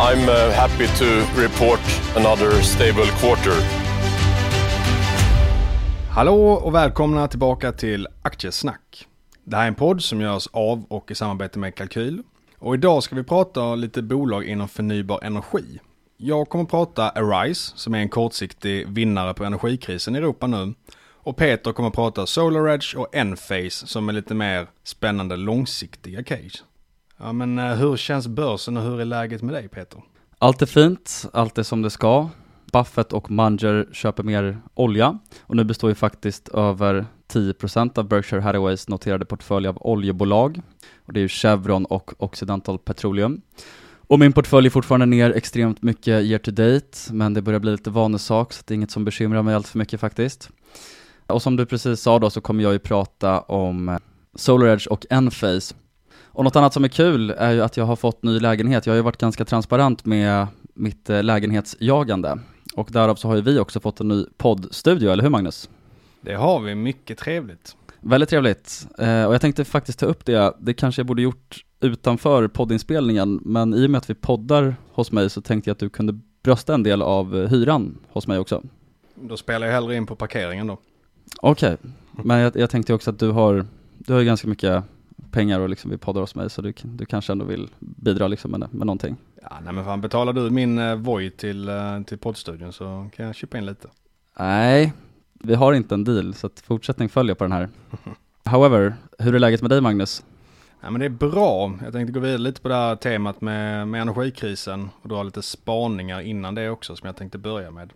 I'm uh, happy to report another stable quarter. Hallå och välkomna tillbaka till Aktiesnack. Det här är en podd som görs av och i samarbete med Kalkyl. Och idag ska vi prata lite bolag inom förnybar energi. Jag kommer att prata Arise som är en kortsiktig vinnare på energikrisen i Europa nu. Och Peter kommer att prata SolarEdge och Enphase som är lite mer spännande långsiktiga case. Ja men eh, hur känns börsen och hur är läget med dig Peter? Allt är fint, allt är som det ska. Buffett och Munger köper mer olja och nu består ju faktiskt över 10% av Berkshire Hathaways noterade portfölj av oljebolag. Och det är ju Chevron och Occidental Petroleum. Och min portfölj är fortfarande ner extremt mycket year to date, men det börjar bli lite vanesak, så det är inget som bekymrar mig allt för mycket faktiskt. Och som du precis sa då så kommer jag ju prata om SolarEdge och Enphase. Och något annat som är kul är ju att jag har fått ny lägenhet. Jag har ju varit ganska transparent med mitt eh, lägenhetsjagande. Och därav så har ju vi också fått en ny poddstudio, eller hur Magnus? Det har vi, mycket trevligt. Väldigt trevligt. Eh, och jag tänkte faktiskt ta upp det, det kanske jag borde gjort utanför poddinspelningen, men i och med att vi poddar hos mig så tänkte jag att du kunde brösta en del av hyran hos mig också. Då spelar jag hellre in på parkeringen då. Okej, okay. men jag, jag, tänkte också att du har, du har ju ganska mycket pengar och liksom vi poddar hos mig så du, du kanske ändå vill bidra liksom med, med någonting. Ja, nej men fan betalar du min uh, Voi till, uh, till poddstudion så kan jag köpa in lite. Nej, vi har inte en deal så att fortsättning följer på den här. However, hur är läget med dig Magnus? Ja, men det är bra. Jag tänkte gå vidare lite på det här temat med, med energikrisen och dra lite spaningar innan det också som jag tänkte börja med.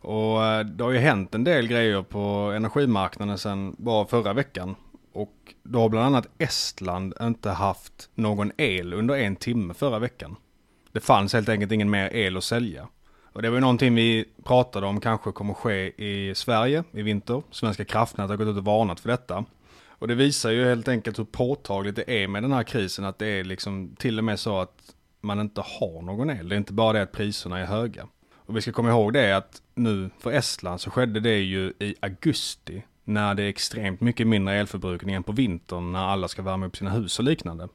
Och eh, det har ju hänt en del grejer på energimarknaden sedan bara förra veckan. Och då har bland annat Estland inte haft någon el under en timme förra veckan. Det fanns helt enkelt ingen mer el att sälja. Och det var ju någonting vi pratade om kanske kommer ske i Sverige i vinter. Svenska kraftnät har gått ut och varnat för detta. Och det visar ju helt enkelt hur påtagligt det är med den här krisen att det är liksom till och med så att man inte har någon el. Det är inte bara det att priserna är höga. Och vi ska komma ihåg det att nu för Estland så skedde det ju i augusti när det är extremt mycket mindre elförbrukning än på vintern när alla ska värma upp sina hus och liknande.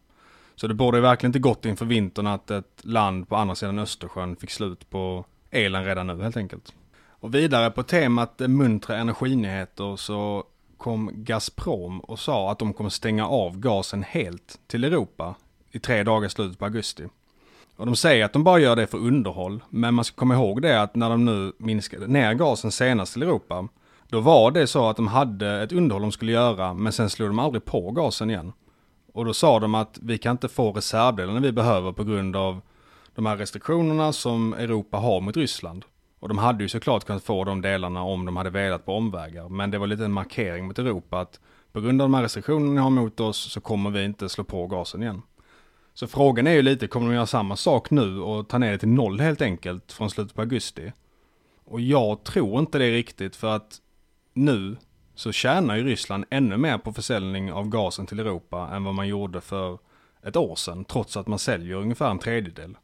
Så det borde verkligen inte gått inför vintern att ett land på andra sidan Östersjön fick slut på elen redan nu helt enkelt. Och vidare på temat eh, muntra energinyheter så kom Gazprom och sa att de kommer stänga av gasen helt till Europa i tre dagar i slutet på augusti. Och de säger att de bara gör det för underhåll, men man ska komma ihåg det att när de nu minskade ner gasen senast till Europa, då var det så att de hade ett underhåll de skulle göra, men sen slog de aldrig på gasen igen. Och då sa de att vi kan inte få reservdelarna vi behöver på grund av de här restriktionerna som Europa har mot Ryssland. Och de hade ju såklart kunnat få de delarna om de hade velat på omvägar. Men det var lite en markering mot Europa att på grund av de här restriktionerna ni har mot oss så kommer vi inte slå på gasen igen. Så frågan är ju lite, kommer de göra samma sak nu och ta ner det till noll helt enkelt från slutet på augusti? Och jag tror inte det riktigt för att nu så tjänar ju Ryssland ännu mer på försäljning av gasen till Europa än vad man gjorde för ett år sedan, trots att man säljer ungefär en tredjedel.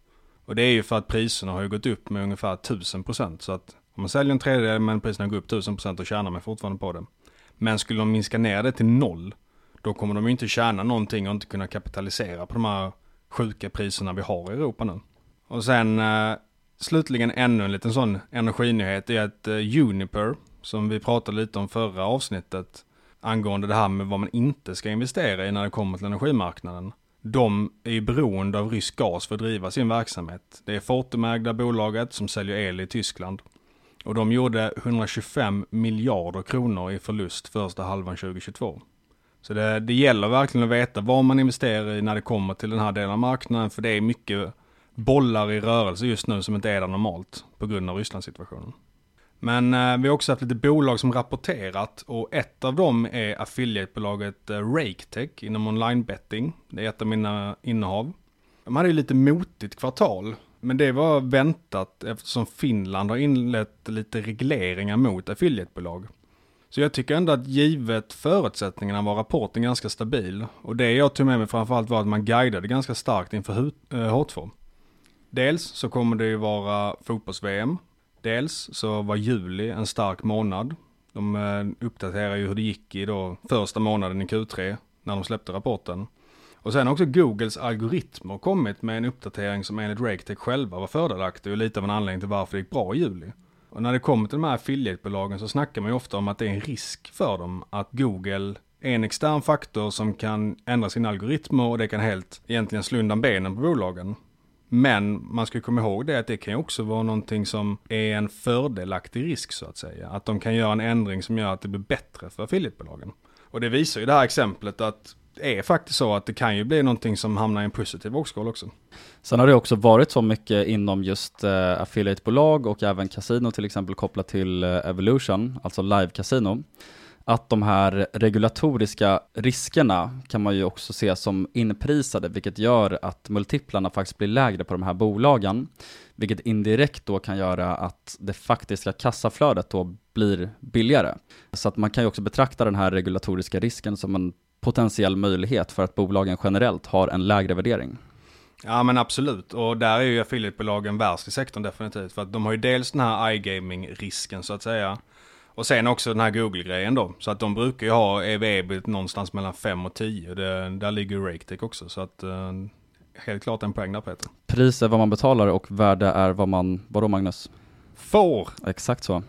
Och det är ju för att priserna har ju gått upp med ungefär 1000%. Så att om man säljer en tredjedel men priserna går upp 1000% då tjänar man fortfarande på det. Men skulle de minska ner det till noll, då kommer de ju inte tjäna någonting och inte kunna kapitalisera på de här sjuka priserna vi har i Europa nu. Och sen eh, slutligen ännu en liten sån energinyhet är att eh, Uniper, som vi pratade lite om förra avsnittet, angående det här med vad man inte ska investera i när det kommer till energimarknaden. de är ju beroende av rysk gas för att driva sin verksamhet. Det är Fortumägda bolaget som säljer el i Tyskland. Och de gjorde 125 miljarder kronor i förlust första halvan 2022. Så det, det gäller verkligen att veta vad man investerar i när det kommer till den här delen av marknaden. För det är mycket bollar i rörelse just nu som inte är där normalt på grund av Rysslandssituationen. Men eh, vi har också haft lite bolag som rapporterat och ett av dem är affiliatebolaget eh, RakeTech inom online betting. Det är ett av mina innehav. De hade ju lite motigt kvartal, men det var väntat eftersom Finland har inlett lite regleringar mot affiliatebolag. Så jag tycker ändå att givet förutsättningarna var rapporten ganska stabil. Och det jag tog med mig framförallt var att man guidade ganska starkt inför H2. Eh, Dels så kommer det ju vara fotbolls-VM Dels så var juli en stark månad. De eh, uppdaterar ju hur det gick i då första månaden i Q3 när de släppte rapporten. Och sen har också Googles algoritmer kommit med en uppdatering som enligt RakeTech själva var fördelaktig och lite av en anledning till varför det gick bra i juli. Och när det kommer till de här affiliatebolagen så snackar man ju ofta om att det är en risk för dem att Google är en extern faktor som kan ändra sina algoritmer och det kan helt egentligen slå undan benen på bolagen. Men man ska komma ihåg det att det kan också vara någonting som är en fördelaktig risk så att säga. Att de kan göra en ändring som gör att det blir bättre för affiliatebolagen. Och det visar ju det här exemplet att det är faktiskt så att det kan ju bli någonting som hamnar i en positiv vågskål också. Sen har det också varit så mycket inom just eh, affiliatebolag och även kasino till exempel kopplat till eh, Evolution, alltså live-casino att de här regulatoriska riskerna kan man ju också se som inprisade, vilket gör att multiplarna faktiskt blir lägre på de här bolagen, vilket indirekt då kan göra att det faktiska kassaflödet då blir billigare. Så att man kan ju också betrakta den här regulatoriska risken som en potentiell möjlighet för att bolagen generellt har en lägre värdering. Ja men absolut, och där är ju affiliatebolagen värst i sektorn definitivt. För att de har ju dels den här iGaming-risken så att säga. Och sen också den här Google-grejen då. Så att de brukar ju ha ev någonstans mellan 5 och 10. Det, där ligger ju RakeTech också. Så att uh, helt klart en poäng där Peter. Pris är vad man betalar och värde är vad man, vadå Magnus? Får! Exakt så.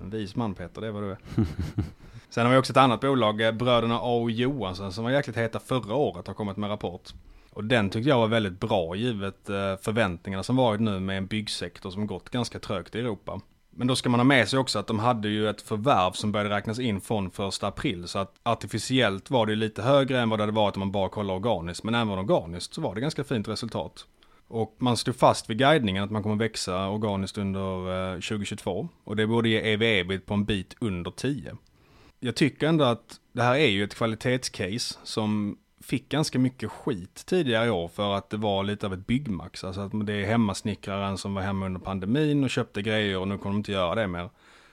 En vis man Peter, det är vad du är. Sen har vi också ett annat bolag, eh, bröderna A och Johansson som var jäkligt heta förra året har kommit med rapport. Och den tyckte jag var väldigt bra givet eh, förväntningarna som varit nu med en byggsektor som gått ganska trögt i Europa. Men då ska man ha med sig också att de hade ju ett förvärv som började räknas in från första april. Så att artificiellt var det lite högre än vad det hade varit om man bara kollar organiskt. Men även organiskt så var det ganska fint resultat. Och man stod fast vid guidningen att man kommer växa organiskt under eh, 2022. Och det borde ge ev-ebit på en bit under 10. Jag tycker ändå att det här är ju ett kvalitetscase som fick ganska mycket skit tidigare i år för att det var lite av ett byggmax. Alltså att det är hemmasnickraren som var hemma under pandemin och köpte grejer och nu kommer de inte göra det mer.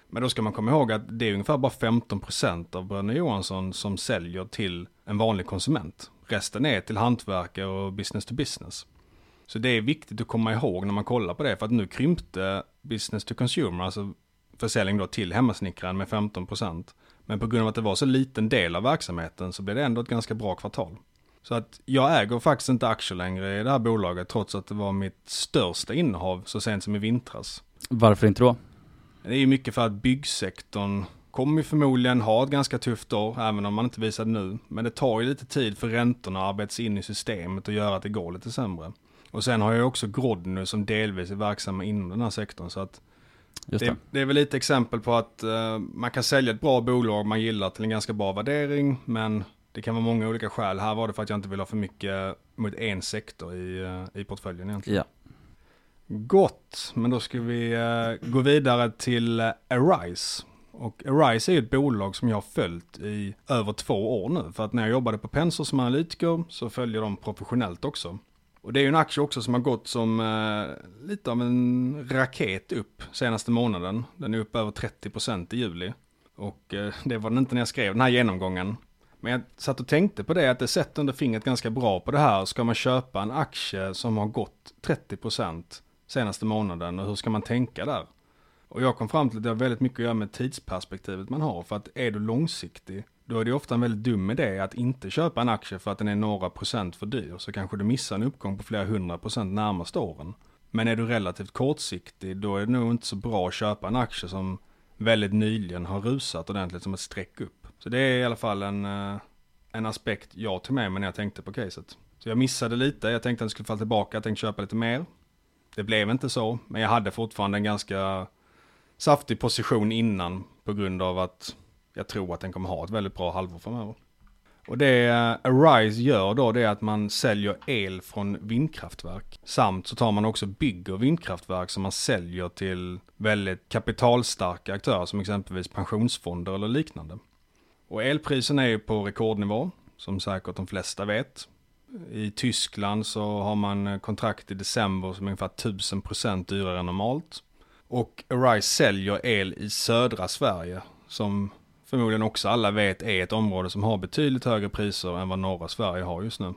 Men då ska man komma ihåg att det är ungefär bara 15% av Bröderna Johansson som säljer till en vanlig konsument. Resten är till hantverkare och business to business. Så det är viktigt att komma ihåg när man kollar på det, för att nu krympte business to consumer, alltså försäljning då till hemmasnickraren med 15%. Men på grund av att det var så liten del av verksamheten så blev det ändå ett ganska bra kvartal. Så att jag äger faktiskt inte aktier längre i det här bolaget trots att det var mitt största innehav så sent som i vintras. Varför inte då? Det är ju mycket för att byggsektorn kommer förmodligen ha ett ganska tufft år, även om man inte visar det nu. Men det tar ju lite tid för räntorna att arbeta sig in i systemet och göra att det går lite sämre. Och sen har jag också Grodny som delvis är verksamma inom den här sektorn. Så att det. Det, det. är väl lite exempel på att uh, man kan sälja ett bra bolag man gillar till en ganska bra värdering, men det kan vara många olika skäl. Här var det för att jag inte vill ha för mycket mot en sektor i, uh, i portföljen egentligen. Ja. Gott, men då ska vi uh, gå vidare till Arise. Och Arise är ett bolag som jag har följt i över två år nu. För att när jag jobbade på Pensor som analytiker så följer de professionellt också. Och det är ju en aktie också som har gått som eh, lite av en raket upp senaste månaden. Den är upp över 30% i juli. Och eh, det var den inte när jag skrev den här genomgången. Men jag satt och tänkte på det att det sätter under fingret ganska bra på det här. Ska man köpa en aktie som har gått 30% senaste månaden och hur ska man tänka där? Och jag kom fram till att det har väldigt mycket att göra med tidsperspektivet man har. För att är du långsiktig då är det ofta en väldigt dum idé att inte köpa en aktie för att den är några procent för dyr. Så kanske du missar en uppgång på flera hundra procent närmaste åren. Men är du relativt kortsiktig, då är det nog inte så bra att köpa en aktie som väldigt nyligen har rusat ordentligt som ett streck upp. Så det är i alla fall en, eh, en aspekt jag tog med mig när jag tänkte på caset. Så Så jag missade lite, jag tänkte att den skulle falla tillbaka, jag tänkte köpa lite mer. Det blev inte så, men jag hade fortfarande en ganska saftig position innan på grund av att jag tror att den kommer ha ett väldigt bra halvår framöver. Och det eh, Arise gör då det är att man säljer el från vindkraftverk. Samt så tar man också bygger vindkraftverk som man säljer till väldigt kapitalstarka aktörer som exempelvis pensionsfonder eller liknande. Och elprisen är ju på rekordnivå, som säkert de flesta vet. I Tyskland så har man eh, kontrakt i december som är ungefär 1000% dyrare än normalt. Och Arise säljer el i södra Sverige som förmodligen också alla vet är ett område som har betydligt högre priser än vad norra Sverige har just nu.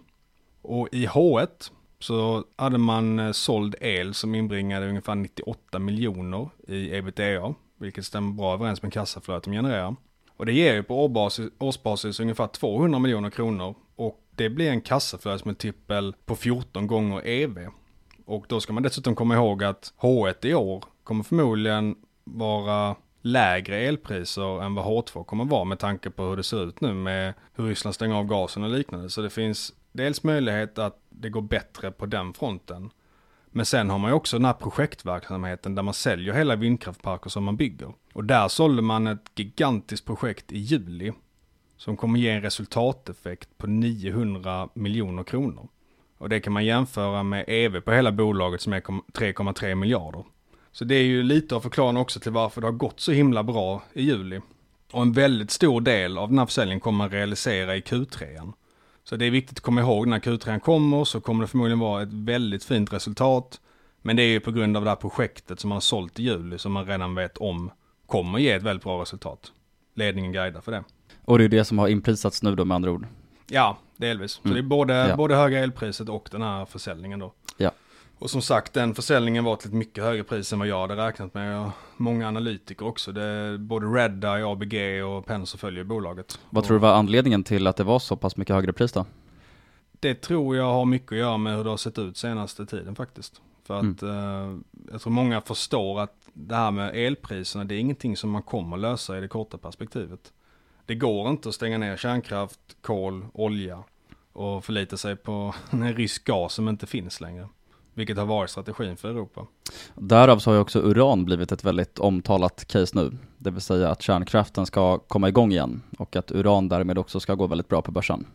Och i H1 så hade man eh, såld el som inbringade ungefär 98 miljoner i ebitda, vilket stämmer bra överens med kassaflödet de genererar. Och det ger ju på årsbasis, årsbasis ungefär 200 miljoner kronor och det blir en kassaflödesmultipel på 14 gånger EV. Och då ska man dessutom komma ihåg att H1 i år kommer förmodligen vara lägre elpriser än vad H2 kommer vara med tanke på hur det ser ut nu med hur Ryssland stänger av gasen och liknande. Så det finns dels möjlighet att det går bättre på den fronten. Men sen har man ju också den här projektverksamheten där man säljer hela vindkraftparker som man bygger. Och där sålde man ett gigantiskt projekt i juli som kommer ge en resultateffekt på 900 miljoner kronor. Och det kan man jämföra med EV på hela bolaget som är 3,3 miljarder. Så det är ju lite av förklaringen också till varför det har gått så himla bra i juli. Och en väldigt stor del av den här försäljningen kommer man realisera i Q3. Så det är viktigt att komma ihåg när Q3 kommer så kommer det förmodligen vara ett väldigt fint resultat. Men det är ju på grund av det här projektet som man har sålt i juli som man redan vet om kommer ge ett väldigt bra resultat. Ledningen guidar för det. Och det är det som har inprisats nu då med andra ord? Ja, delvis. Så mm. det är både, ja. både höga elpriset och den här försäljningen då. Och som sagt, den försäljningen var till ett mycket högre pris än vad jag hade räknat med. Och många analytiker också. Det både Redeye, ABG och Penser följer bolaget. Vad tror du var anledningen till att det var så pass mycket högre pris då? Det tror jag har mycket att göra med hur det har sett ut senaste tiden faktiskt. För att mm. eh, jag tror många förstår att det här med elpriserna, det är ingenting som man kommer lösa i det korta perspektivet. Det går inte att stänga ner kärnkraft, kol, olja och förlita sig på en rysk gas som inte finns längre. Vilket har varit strategin för Europa. Därav så har ju också uran blivit ett väldigt omtalat case nu. Det vill säga att kärnkraften ska komma igång igen och att uran därmed också ska gå väldigt bra på börsen.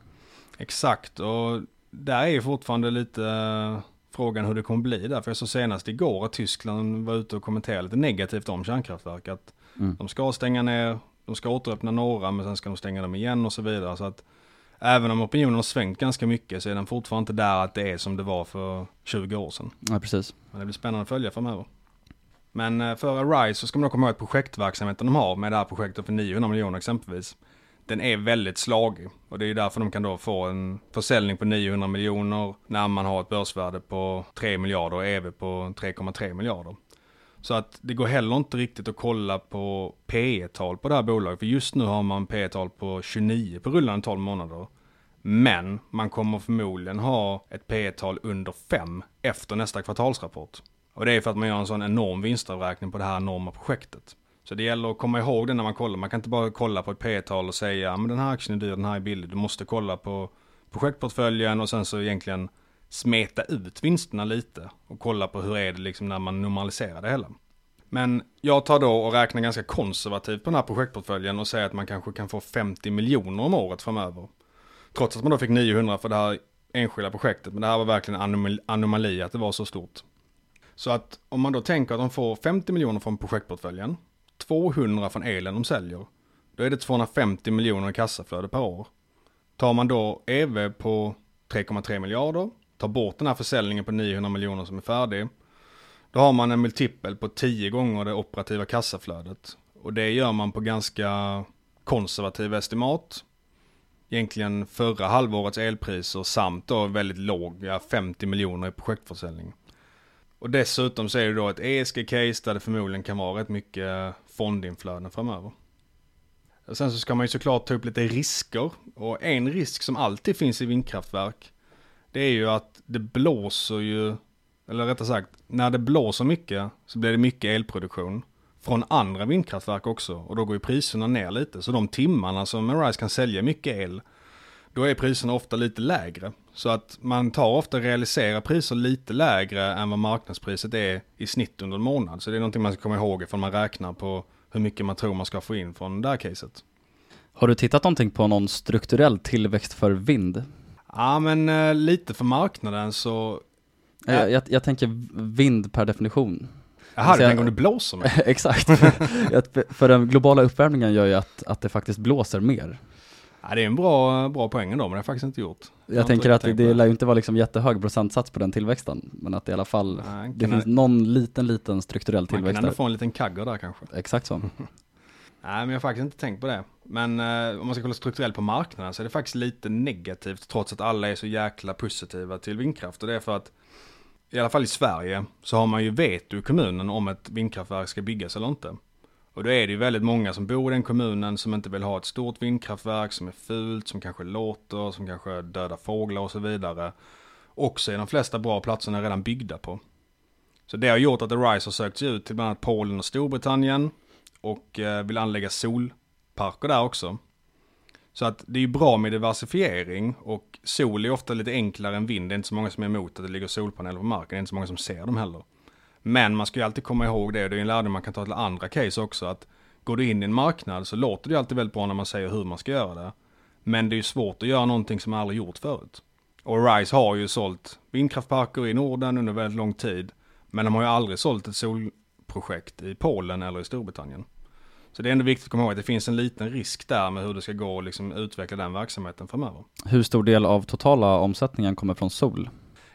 Exakt och där är ju fortfarande lite eh, frågan hur det kommer bli där. För jag såg senast igår att Tyskland var ute och kommenterade lite negativt om kärnkraftverk. Att mm. de ska stänga ner, de ska återöppna några men sen ska de stänga dem igen och så vidare. Så att även om opinionen har svängt ganska mycket så är den fortfarande inte där att det är som det var för 20 år sedan. Ja, precis. Men det blir spännande att följa framöver. Men eh, för Arise så ska man då komma ihåg att projektverksamheten de har med det här projektet för 900 miljoner exempelvis. Den är väldigt slagig och det är därför de kan då få en försäljning på 900 miljoner när man har ett börsvärde på 3 miljarder och EV på 3,3 miljarder. Så att det går heller inte riktigt att kolla på P tal på det här bolaget. För just nu har man P tal på 29 på rullande 12 månader. Men man kommer förmodligen ha ett P tal under 5 efter nästa kvartalsrapport. Och det är för att man gör en sån enorm vinstavräkning på det här enorma projektet. Så det gäller att komma ihåg det när man kollar. Man kan inte bara kolla på ett P tal och säga men den här aktien är dyr, den här är billig. Du måste kolla på projektportföljen och sen så egentligen smeta ut vinsterna lite och kolla på hur är det liksom när man normaliserar det hela. Men jag tar då och räknar ganska konservativt på den här projektportföljen och säger att man kanske kan få 50 miljoner om året framöver. Trots att man då fick 900 för det här enskilda projektet, men det här var verkligen anom anomali att det var så stort. Så att om man då tänker att de får 50 miljoner från projektportföljen, 200 från elen de säljer, då är det 250 miljoner i kassaflöde per år. Tar man då EV på 3,3 miljarder tar bort den här försäljningen på 900 miljoner som är färdig, då har man en multipel på 10 gånger det operativa kassaflödet. Och det gör man på ganska konservativa estimat. Egentligen förra halvårets elpriser samt då väldigt låga 50 miljoner i projektförsäljning. Och dessutom så är det då ett ESG-case där det förmodligen kan vara rätt mycket fondinflöden framöver. Sen så ska man ju såklart ta upp lite risker. Och en risk som alltid finns i vindkraftverk det är ju att det blåser ju, eller rättare sagt, när det blåser mycket så blir det mycket elproduktion från andra vindkraftverk också och då går ju priserna ner lite. Så de timmarna som Arise kan sälja mycket el, då är priserna ofta lite lägre. Så att man tar ofta realiserar priser lite lägre än vad marknadspriset är i snitt under en månad. Så det är någonting man ska komma ihåg ifall man räknar på hur mycket man tror man ska få in från det här caset. Har du tittat någonting på någon strukturell tillväxt för vind? Ja men eh, lite för marknaden så... Jag, jag, jag tänker vind per definition. Jaha, du Så jag- tänker om det blåser mycket? Exakt. För den globala uppvärmningen gör ju att, att det faktiskt blåser mer. Ja, det är en bra, bra poäng ändå, men det har jag faktiskt inte gjort. Jag, inte tänker att det, tänkt det lär ju inte vara liksom jättehög procentsats på den tillväxten, men att det i alla fall, Nej, det finns det- någon liten, liten strukturell Man kan tillväxt ändå få en liten kagger där kanske. Exakt så. Nej, men jag har faktiskt inte tänkt på det. Men eh, om man ska kolla strukturellt på marknaden så är det faktiskt lite negativt trots att alla är så jäkla positiva till vindkraft. Och det är för att i alla fall i Sverige så har man ju veto i kommunen om ett vindkraftverk ska byggas eller inte. Och då är det ju väldigt många som bor i den kommunen som inte vill ha ett stort vindkraftverk som är fult, som kanske låter, som kanske dödar fåglar och så vidare. Också är de flesta bra platserna redan byggda på. Så det har gjort att Arise har sökt sig ut till bland annat Polen och Storbritannien och eh, vill anlägga solparker där också. Så att det är ju bra med diversifiering och sol är ofta lite enklare än vind. Det är inte så många som är emot att det ligger solpaneler på marken. Det är inte så många som ser dem heller. Men man ska ju alltid komma ihåg det och det är en lärdom man kan ta till andra case också. Att går du in i en marknad så låter det ju alltid väldigt bra när man säger hur man ska göra det. Men det är ju svårt att göra någonting som man aldrig gjort förut. Och Rise har ju sålt vindkraftparker i Norden under väldigt lång tid. Men de har ju aldrig sålt ett solprojekt i Polen eller i Storbritannien. Så det är ändå viktigt att komma ihåg att det finns en liten risk där med hur det ska gå och liksom utveckla den verksamheten framöver. Hur stor del av totala omsättningen kommer från sol?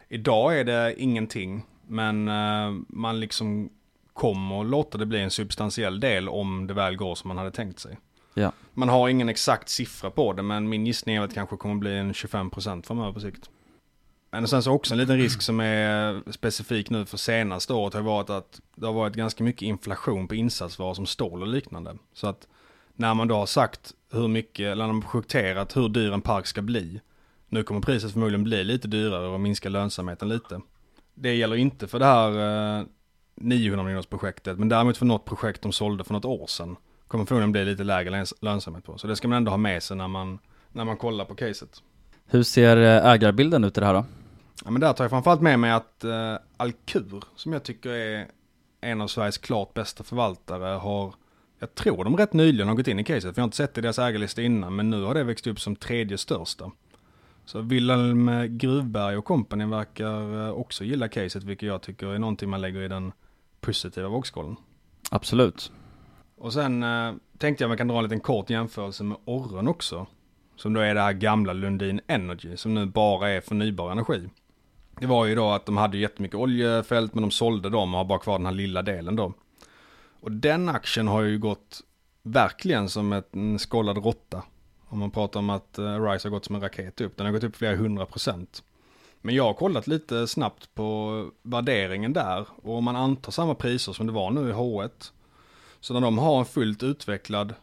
Idag är det ingenting, men eh, man liksom kommer låta det bli en substantiell del om det väl går som man hade tänkt sig. Ja. Man har ingen exakt siffra på det, men min gissning är att det kanske kommer bli en 25% framöver på sikt. Men sen så också en liten risk som är specifik nu för senaste året har varit att det har varit ganska mycket inflation på insatsvaror som stål och liknande. Så att när man då har sagt hur mycket, eller när man har projekterat hur dyr en park ska bli, nu kommer priset förmodligen bli lite dyrare och minska lönsamheten lite. Det gäller inte för det här eh, 900 miljoners projektet, men däremot för något projekt de sålde för något år sedan kommer förmodligen bli lite lägre lönsamhet på. Så det ska man ändå ha med sig när man, när man kollar på caset. Hur ser eh, ägarbilden ut i det här då? Ja, men där tar jag framförallt med mig att eh, Alkur, som jag tycker är en av Sveriges klart bästa förvaltare, har, jag tror de rätt nyligen har gått in i caset, för jag har inte sett det i deras ägarlista innan, men nu har det växt upp som tredje största. Så Wilhelm Gruvberg och kompani verkar eh, också gilla caset, vilket jag tycker är någonting man lägger i den positiva vågskålen. Absolut. Och sen eh, tänkte jag man kan dra en liten kort jämförelse med Orren också. Som då är det här gamla Lundin Energy som nu bara är förnybar energi. Det var ju då att de hade jättemycket oljefält men de sålde dem och har bara kvar den här lilla delen då. Och den aktien har ju gått verkligen som ett- en skållad råtta. Om man pratar om att eh, Rise har gått som en raket upp. Den har gått upp flera hundra procent. Men jag har kollat lite snabbt på värderingen där. Och om man antar samma priser som det var nu i H1. Så när de har en fullt utvecklad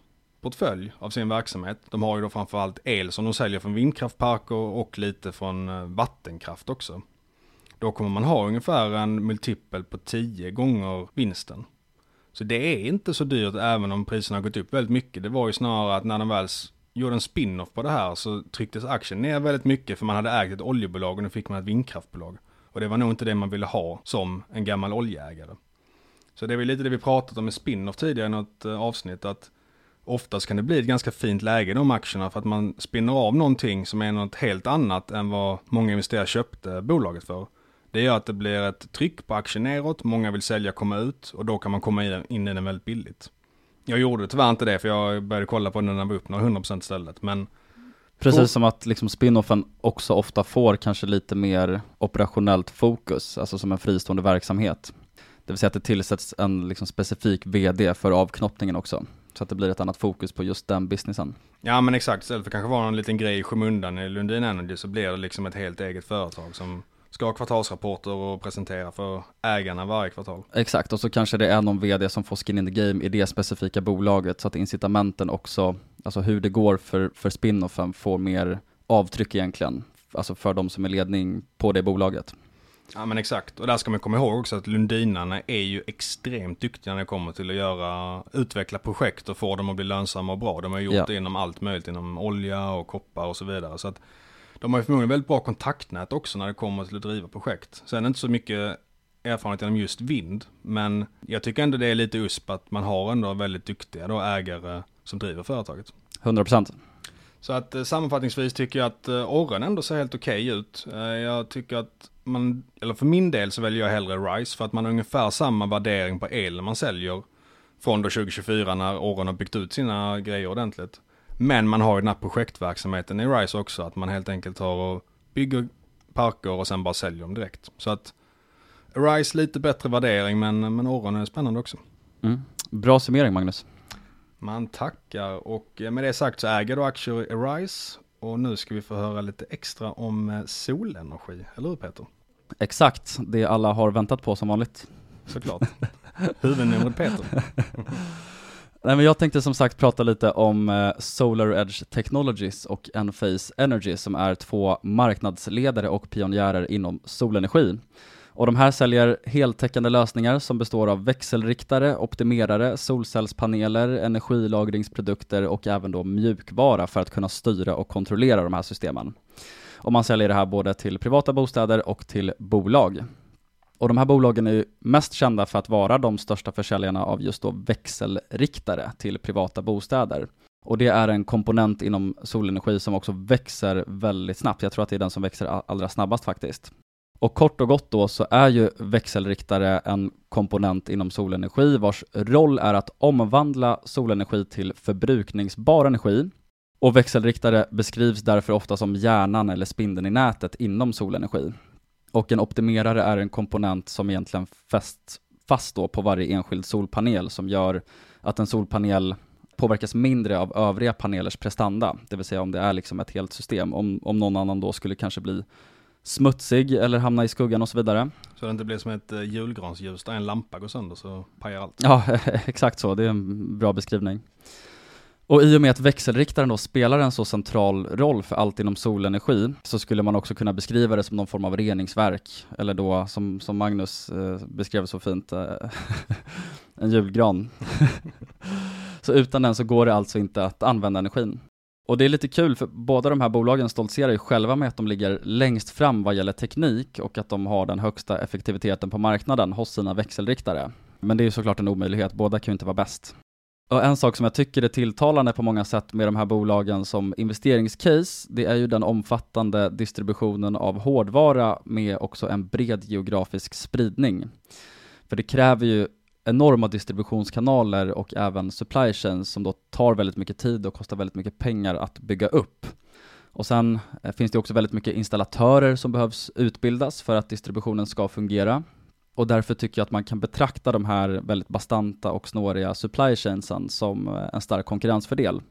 portfölj av sin verksamhet. De har ju då framförallt el som de säljer från vindkraftparker och lite från eh, vattenkraft också. Då kommer man ha ungefär en multipel på 10 gånger vinsten. Så det är inte så dyrt även om priserna har gått upp väldigt mycket. Det var ju snarare att när de väl gjorde en spin-off på det här så trycktes aktien ner väldigt mycket för man hade ägt ett oljebolag och nu fick man ett vindkraftbolag. Och det var nog inte det man ville ha som en gammal oljeägare. Så det är väl lite det vi pratat om med spin-off tidigare i något eh, avsnitt att oftast kan det bli ett ganska fint läge i de aktierna för att man spinner av någonting som är något helt annat än vad många investerare köpte bolaget för. Det gör att det blir ett tryck på aktien neråt, många vill sälja och komma ut och då kan man komma in i den väldigt billigt. Jag gjorde tyvärr inte det för jag började kolla på den när den var upp några 100% istället men Precis som att liksom spin-offen också ofta får kanske lite mer operationellt fokus, alltså som en fristående verksamhet. Det vill säga att det tillsätts en liksom specifik VD för avknoppningen också. Så att det blir ett annat fokus på just den businessen. Ja men exakt, istället för kanske vara någon liten grej i skymundan i Lundin Energy så blir det liksom ett helt eget företag som ska ha kvartalsrapporter och presentera för ägarna varje kvartal. Exakt, och så kanske det är någon VD som får skin in the game i det specifika bolaget så att incitamenten också, alltså hur det går för, för spin-offen får mer avtryck egentligen, alltså för de som är ledning på det bolaget. Ja men exakt, och där ska man komma ihåg också att Lundinarna är ju extremt duktiga när det kommer till att göra, utveckla projekt och få dem att bli lönsamma och bra. De har gjort Ja. det inom allt möjligt, inom olja och koppar och så vidare. Så att De har ju förmodligen väldigt bra kontaktnät också när det kommer till att driva projekt. Sen är det inte så mycket erfarenhet inom just vind, men jag tycker ändå det är lite USP att man har ändå väldigt duktiga då ägare som driver företaget. 100%. Så att eh, sammanfattningsvis tycker jag att eh, Orren ändå ser helt okej ut. Eh, jag tycker att man, eller för min del så väljer jag hellre RISE för att man har ungefär samma värdering på el man säljer från då 2024 när Orren har byggt ut sina grejer ordentligt. Men man har ju den här projektverksamheten i RISE också, att man helt enkelt har och bygger parker och sen bara säljer dem direkt. Så att RISE lite bättre värdering men, men Orren är spännande också. Mm. Bra summering Magnus. Man tackar och med det sagt så äger du aktier i RISE och nu ska vi få höra lite extra om eh, solenergi, eller hur Peter? Exakt, det alla har väntat på som vanligt. Såklart. Huvudnumret Peter. Nej men jag tänkte som sagt prata lite om eh, Solar Edge Technologies och Enphase Energy som är två marknadsledare och pionjärer inom solenergi. Och de här säljer heltäckande lösningar som består av växelriktare, optimerare, solcellspaneler, energilagringsprodukter och även då mjukvara för att kunna styra och kontrollera de här systemen. Och man säljer det här både till privata bostäder och till bolag. Och de här bolagen är ju mest kända för att vara de största försäljarna av just då växelriktare till privata bostäder. Och det är en komponent inom solenergi som också växer väldigt snabbt. Jag tror att det är den som växer allra snabbast faktiskt. Och kort och gott då så är ju växelriktare en komponent inom solenergi vars roll är att omvandla solenergi till förbrukningsbar energi. Och växelriktare beskrivs därför ofta som hjärnan eller spindeln i nätet inom solenergi. Och en optimerare är en komponent som egentligen fäst fast då på varje enskild solpanel som gör att en solpanel påverkas mindre av övriga panelers prestanda, det vill säga om det är liksom ett helt system, om, om någon annan då skulle kanske bli smutsig eller hamna i skuggan och så vidare. Så det inte blir som ett eh, julgransljus där en lampa går sönder så pajar allt. Ja, exakt så. Det är en bra beskrivning. Och i och med att växelriktaren då spelar en så central roll för allt inom solenergi så skulle man också kunna beskriva det som någon form av reningsverk, eller då som, som Magnus eh, beskrev så fint, eh, en julgran. så utan den så går det alltså inte att använda energin. Och det är lite kul för båda de här bolagen stoltserar ju själva med att de ligger längst fram vad gäller teknik och att de har den högsta effektiviteten på marknaden hos sina växelriktare. Men det är ju såklart en omöjlighet, båda kan ju inte vara bäst. Och en sak som jag tycker är tilltalande på många sätt med de här bolagen som investeringscase, det är ju den omfattande distributionen av hårdvara med också en bred geografisk spridning. För det kräver ju enorma distributionskanaler och även supply chains som då tar väldigt mycket tid och kostar väldigt mycket pengar att bygga upp. Och sen eh, finns det också väldigt mycket installatörer som behövs utbildas för att distributionen ska fungera. Och därför tycker jag att man kan betrakta de här väldigt bastanta och snåriga supply chainsen som eh, en stark konkurrensfördel.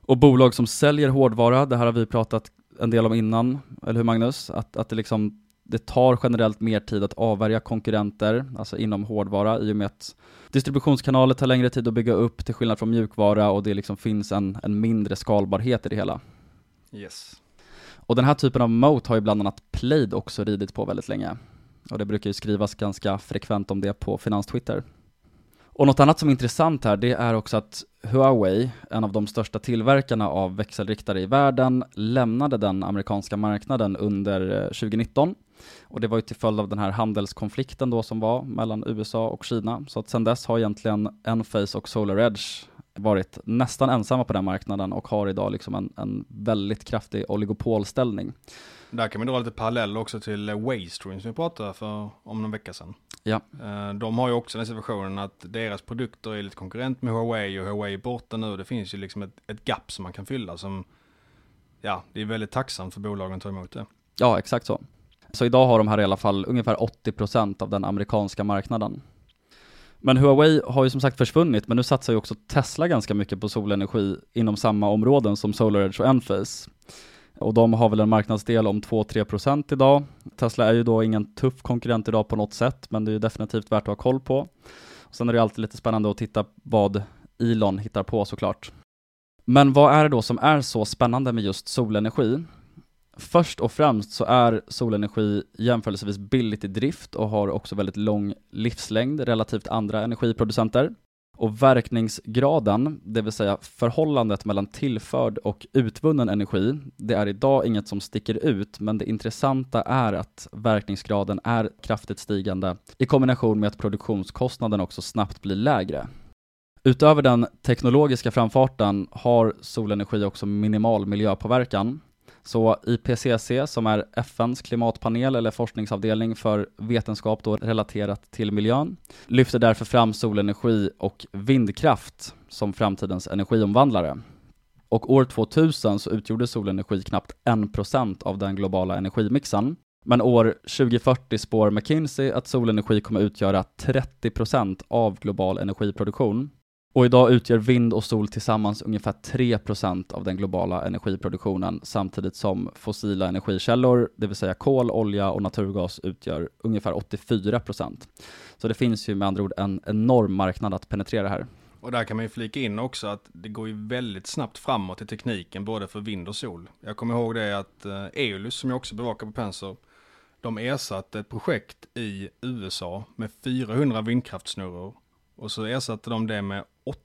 Och bolag som säljer hårdvara, det här har vi pratat en del om innan, eller hur Magnus? Att, att det liksom det tar generellt mer tid att avvärja konkurrenter, alltså inom hårdvara, i och med att distributionskanaler tar längre tid att bygga upp till skillnad från mjukvara och det liksom finns en, en mindre skalbarhet i det hela. Yes. Och den här typen av moat har ju bland annat Plaid också ridit på väldigt länge. Och det brukar ju skrivas ganska frekvent om det på finanstwitter. Och något annat som är intressant här, det är också att Huawei, en av de största tillverkarna av växelriktare i världen, lämnade den amerikanska marknaden under eh, 2019. Och det var ju till följd av den här handelskonflikten då som var mellan USA och Kina. Så att sedan dess har egentligen Enphase och SolarEdge varit nästan ensamma på den marknaden och har idag liksom en, en väldigt kraftig oligopolställning. Där kan vi dra lite parallell också till Waystream som vi pratade för om någon vecka sedan. Ja. Eh, de har ju också den situationen att deras produkter är lite konkurrent med Huawei och Huawei är borta nu. Det finns ju liksom ett, ett gap som man kan fylla som, ja, det är väldigt tacksamt för bolagen att ta emot det. Ja, exakt så. Så idag har de här i alla fall ungefär 80% av den amerikanska marknaden. Men Huawei har ju som sagt försvunnit, men nu satsar ju också Tesla ganska mycket på solenergi inom samma områden som SolarEdge och Enphase. Och de har väl en marknadsdel om 2-3% idag. Tesla är ju då ingen tuff konkurrent idag på något sätt, men det är ju definitivt värt att ha koll på. Och sen är det alltid lite spännande att titta vad Elon hittar på såklart. Men vad är det då som är så spännande med just solenergi? Först och främst så är solenergi jämförelsevis billigt i drift och har också väldigt lång livslängd relativt andra energiproducenter. Och verkningsgraden, det vill säga förhållandet mellan tillförd och utvunnen energi, det är idag inget som sticker ut, men det intressanta är att verkningsgraden är kraftigt stigande i kombination med att produktionskostnaden också snabbt blir lägre. Utöver den teknologiska framfarten har solenergi också minimal miljöpåverkan. Så IPCC, som är FNs klimatpanel eller forskningsavdelning för vetenskap då relaterat till miljön, lyfter därför fram solenergi och vindkraft som framtidens energiomvandlare. Och år 2000 så utgjorde solenergi knappt 1% av den globala energimixen. Men år 2040 spår McKinsey att solenergi kommer utgöra 30% av global energiproduktion. Och idag utgör vind och sol tillsammans ungefär 3% av den globala energiproduktionen samtidigt som fossila energikällor, det vill säga kol, olja och naturgas utgör ungefär 84%. Så det finns ju med andra ord en enorm marknad att penetrera här. Och där kan man ju flika in också att det går ju väldigt snabbt framåt i tekniken både för vind och sol. Jag kommer ihåg det att eh, Eolus som jag också bevakar på Penser, de ersatte ett projekt i USA med 400 vindkraftsnurror och så ersatte de det med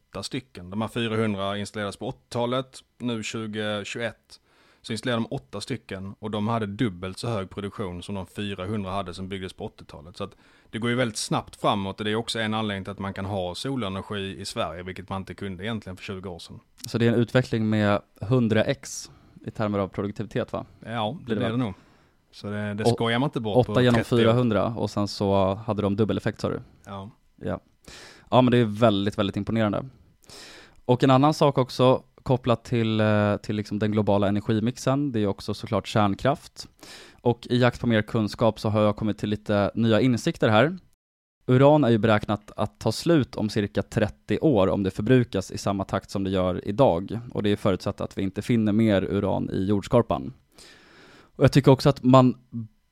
åtta stycken. De här 400 installerades på 80-talet, nu 2021 så installerade de åtta stycken och de hade dubbelt så hög produktion som de 400 hade som byggdes på 80-talet. Så att det går ju väldigt snabbt framåt och det är också en anledning till att man kan ha solenergi i Sverige, vilket man inte kunde egentligen för 20 år sedan. Så det är en utveckling med 100x i termer av produktivitet va? Ja, det blir det, det nog. Så det, det skojar man inte bort 8 genom 400 år. och sen så hade de dubbeleffekt sa du? Ja. Ja. Ja men det är väldigt, väldigt imponerande. Och en annan sak också kopplat till, eh, till liksom den globala energimixen, det är också såklart kärnkraft. Och i jakt på mer kunskap så har jag kommit till lite nya insikter här. Uran är ju beräknat att ta slut om cirka 30 år om det förbrukas i samma takt som det gör idag. Och det är förutsatt att vi inte finner mer uran i jordskorpan. Och jag tycker också att man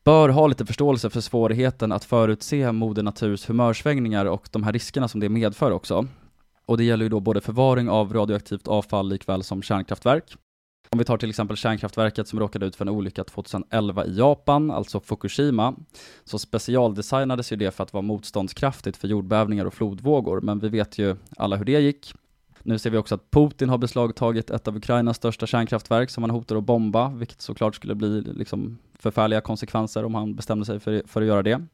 bör ha lite förståelse för svårigheten att förutse moder naturs humörsvängningar och de här riskerna som det medför också. Och det gäller ju då både förvaring av radioaktivt avfall likväl som kärnkraftverk. Om vi tar till exempel kärnkraftverket som råkade ut för en olycka 2011 i Japan, alltså Fukushima, så specialdesignades ju det för att vara motståndskraftigt för jordbävningar och flodvågor, men vi vet ju alla hur det gick. Nu ser vi också att Putin har beslagtagit ett av Ukrainas största kärnkraftverk som han hotar att bomba, vilket såklart skulle bli liksom förfärliga konsekvenser om han bestämde sig för, för att göra det.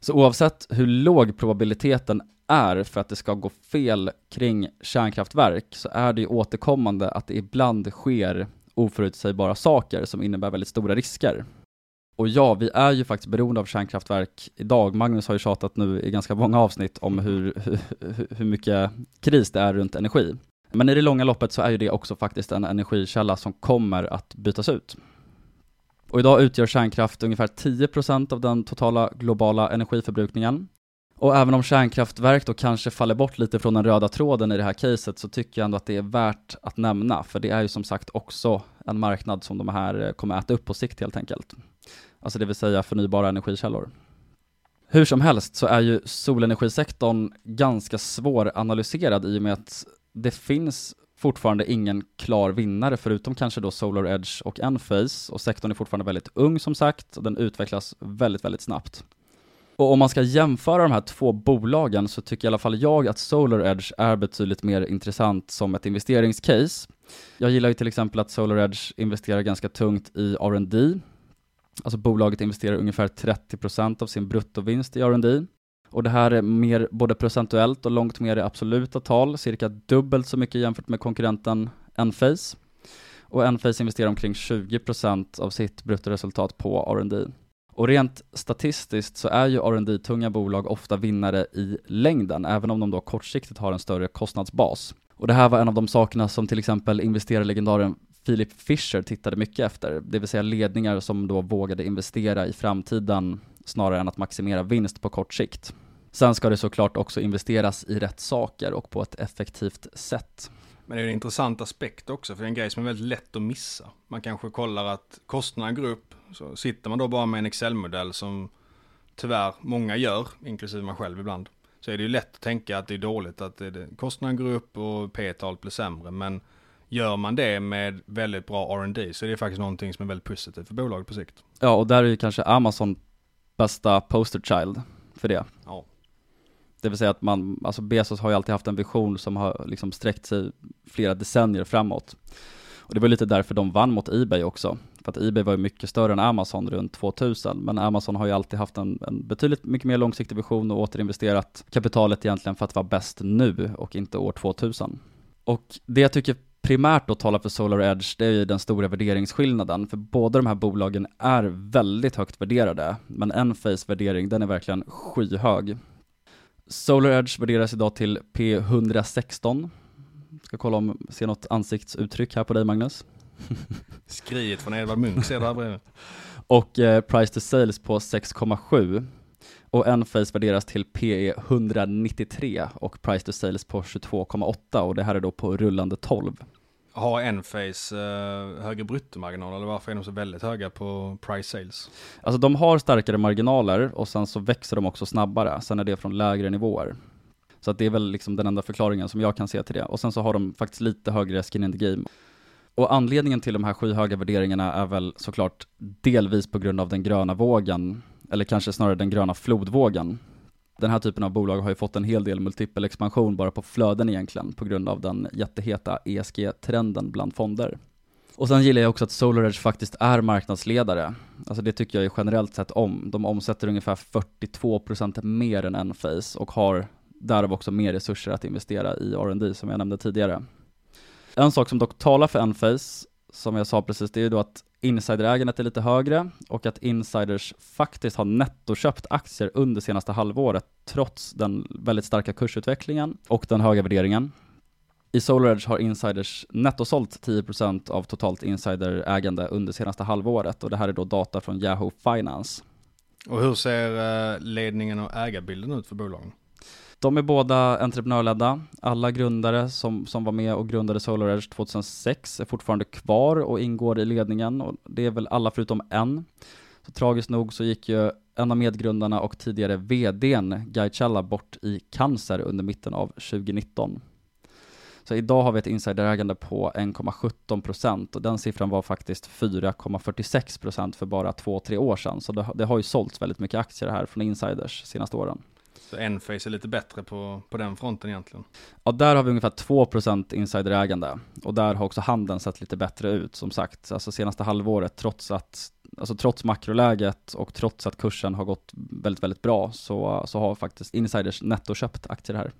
Så oavsett hur låg probabiliteten är för att det ska gå fel kring kärnkraftverk så är det ju återkommande att det ibland sker oförutsägbara saker som innebär väldigt stora risker. Och ja, vi är ju faktiskt beroende av kärnkraftverk idag. Magnus har ju tjatat nu i ganska många avsnitt om hur, hur, hur mycket kris det är runt energi. Men i det långa loppet så är ju det också faktiskt en energikälla som kommer att bytas ut. Och idag utgör kärnkraft ungefär 10% av den totala globala energiförbrukningen. Och även om kärnkraftverk då kanske faller bort lite från den röda tråden i det här caset så tycker jag ändå att det är värt att nämna, för det är ju som sagt också en marknad som de här eh, kommer äta upp på sikt helt enkelt. Alltså det vill säga förnybara energikällor. Hur som helst så är ju solenergisektorn ganska svåranalyserad i och med att det finns fortfarande ingen klar vinnare förutom kanske då Solar Edge och Enphase och sektorn är fortfarande väldigt ung som sagt och den utvecklas väldigt, väldigt snabbt. Och om man ska jämföra de här två bolagen så tycker i alla fall jag att SolarEdge är betydligt mer intressant som ett investeringscase. Jag gillar ju till exempel att SolarEdge investerar ganska tungt i R&D. Alltså bolaget investerar ungefär 30% av sin bruttovinst i R&D. Och det här är mer både procentuellt och långt mer i absoluta tal, cirka dubbelt så mycket jämfört med konkurrenten Enphase. Och Enphase investerar omkring 20% av sitt bruttoresultat på R&D. Och rent statistiskt så är ju R&D tunga bolag ofta vinnare i längden, även om de då kortsiktigt har en större kostnadsbas. Och det här var en av de sakerna som till exempel investerarlegendaren Philip Fisher tittade mycket efter, det vill säga ledningar som då vågade investera i framtiden snarare än att maximera vinst på kort sikt. Sen ska det såklart också investeras i rätt saker och på ett effektivt sätt. Men det är en intressant aspekt också, för det är en grej som är väldigt lätt att missa. Man kanske kollar att kostnaden går upp, så sitter man då bara med en Excel-modell som tyvärr många gör, inklusive man själv ibland, så är det ju lätt att tänka att det är dåligt att det, kostnaden går upp och P-talet blir sämre. Men gör man det med väldigt bra R&D så är det faktiskt någonting som är väldigt positivt för bolaget på sikt. Ja, och där är ju kanske Amazon bästa poster child för det. Ja. Det vill säga att man, alltså Bezos har ju alltid haft en vision som har liksom sträckt sig flera decennier framåt. Och det var lite därför de vann mot Ebay också. För att Ebay var ju mycket större än Amazon runt 2000, men Amazon har ju alltid haft en, en betydligt mycket mer långsiktig vision och återinvesterat kapitalet egentligen för att vara bäst nu och inte år 2000. Och det jag tycker primärt då talar för Solar Edge, det är ju den stora värderingsskillnaden, för båda de här bolagen är väldigt högt värderade, men Enphase värdering, den är verkligen skyhög. Solar Edge värderas idag till P116. Ska kolla om jag ser något ansiktsuttryck här på dig Magnus. Skriet från Edvard Munch ser där bredvid. Och eh, price to sales på 6,7. Och Enphase värderas till PE 193 och price to sales på 22,8 och det här är då på rullande 12. Har Enphase eh, högre bruttomarginal eller varför är de så väldigt höga på price sales? Alltså de har starkare marginaler och sen så växer de också snabbare, sen är det från lägre nivåer. Så att det är väl liksom den enda förklaringen som jag kan se till det. Och sen så har de faktiskt lite högre skin in the game. Och anledningen till de här skyhöga värderingarna är väl såklart delvis på grund av den gröna vågen, eller kanske snarare den gröna flodvågen. Den här typen av bolag har ju fått en hel del multipel expansion bara på flöden egentligen, på grund av den jätteheta ESG-trenden bland fonder. Och sen gillar jag också att SolarEdge faktiskt är marknadsledare. Alltså det tycker jag ju generellt sett om. De omsätter ungefär 42% mer än Enphase och har därav också mer resurser att investera i R&D som jag nämnde tidigare. En sak som dock talar för Enphase, som jag sa precis, det är ju då att insiderägandet är lite högre och att insiders faktiskt har nettoköpt aktier under senaste halvåret trots den väldigt starka kursutvecklingen och den höga värderingen. I SolarEdge har insiders nettosålt 10% av totalt insiderägande under senaste halvåret och det här är då data från Yahoo Finance. Och hur ser eh, ledningen och ägarbilden ut för bolagen? De är båda entreprenörledda. Alla grundare som, som var med och grundade SolarEdge 2006 är fortfarande kvar och ingår i ledningen och det är väl alla förutom en. Så tragiskt nog så gick ju en av medgrundarna och tidigare VDn Guy Challa bort i cancer under mitten av 2019. Så idag har vi ett insiderägande på 1,17% och den siffran var faktiskt 4,46% för bara två, tre år sedan. Så det, det har ju sålts väldigt mycket aktier här från insiders senaste åren. Så Enphase är lite bättre på, på den fronten egentligen. Ja, där har vi ungefär 2% insiderägande och där har också handeln sett lite bättre ut som sagt. Alltså senaste halvåret, trots att Alltså trots makroläget och trots att kursen har gått väldigt, väldigt bra så, så har faktiskt insiders nettoköpt aktier här.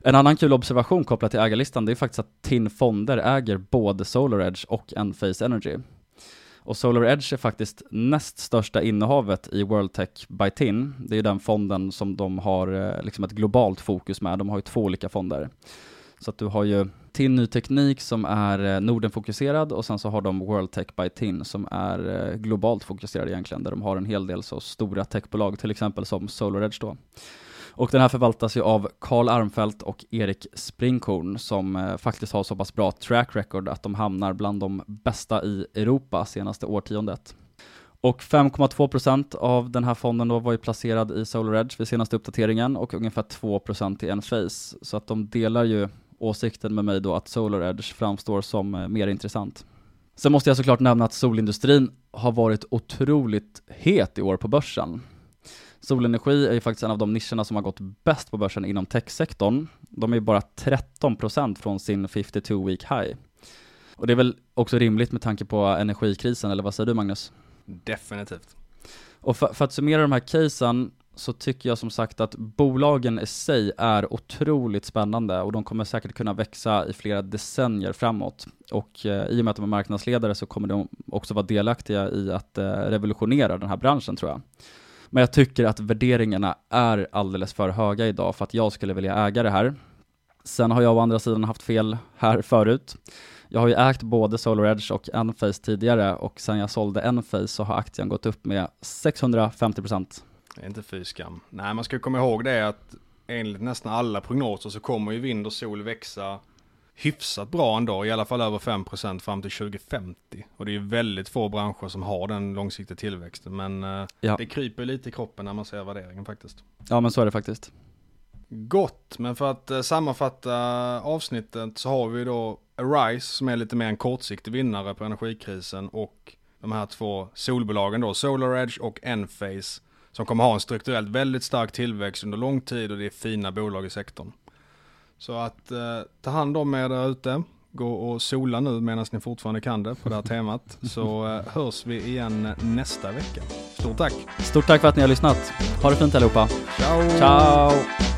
En annan kul observation kopplat till ägarlistan, det är faktiskt att TIN Fonder äger både SolarEdge och Enphase Energy. Och SolarEdge är faktiskt näst största innehavet i World Tech by TIN. Det är den fonden som de har eh, liksom ett globalt fokus med. De har ju två olika fonder. Så att du har ju TIN Ny Teknik som är eh, Nordenfokuserad Norden-fokuserad och sen så har de World Tech by TIN som är eh, globalt fokuserad egentligen, där de har en hel del så stora techbolag, till exempel som SolarEdge då. Och den här förvaltas ju av Karl Armfelt och Erik Springhorn som eh, faktiskt har så pass bra track record att de hamnar bland de bästa i Europa senaste årtiondet. Och 5,2% av den här fonden då var ju placerad i SolarEdge vid senaste uppdateringen och ungefär 2% i Enphase. Så att de delar ju åsikten med mig då att SolarEdge framstår som eh, mer intressant. Sen måste jag såklart nämna att solindustrin har varit otroligt het i år på börsen. Solenergi är ju faktiskt en av de nischerna som har gått bäst på börsen inom techsektorn. De är bara 13% från sin 52 week high. Och det är väl också rimligt med tanke på energikrisen, eller vad säger du Magnus? Definitivt. Och för, för att summera de här casen så tycker jag som sagt att bolagen i sig är otroligt spännande och de kommer säkert kunna växa i flera decennier framåt. Och eh, i och med att de är marknadsledare så kommer de också vara delaktiga i att eh, revolutionera den här branschen tror jag. Men jag tycker att värderingarna är alldeles för höga idag för att jag skulle vilja äga det här. Sen har jag å andra sidan haft fel här förut. Jag har ju ägt både SolarEdge och Enphase tidigare och sen jag sålde Enphase så har aktien gått upp med 650%. Det är inte fy skam. Nej, man ska komma ihåg det att enligt nästan alla prognoser så kommer ju vind och sol växa hyfsat bra ändå, i alla fall över 5% fram till 2050. Och det är väldigt få branscher som har den långsiktiga tillväxten, men eh, ja. det kryper lite i kroppen när man ser värderingen faktiskt. Ja, men så är det faktiskt. Gott, men för att eh, sammanfatta avsnittet så har vi då Arise som är lite mer en kortsiktig vinnare på energikrisen och de här två solbolagen då, SolarEdge och Enphase som kommer ha en strukturellt väldigt stark tillväxt under lång tid och det är fina bolag i sektorn. Så att eh, ta hand om er där ute. Gå och sola nu medan ni fortfarande kan det på det här temat. Så eh, hörs vi igen nästa vecka. Stort tack! Stort tack för att ni har lyssnat. Ha det fint allihopa. Ciao! Ciao!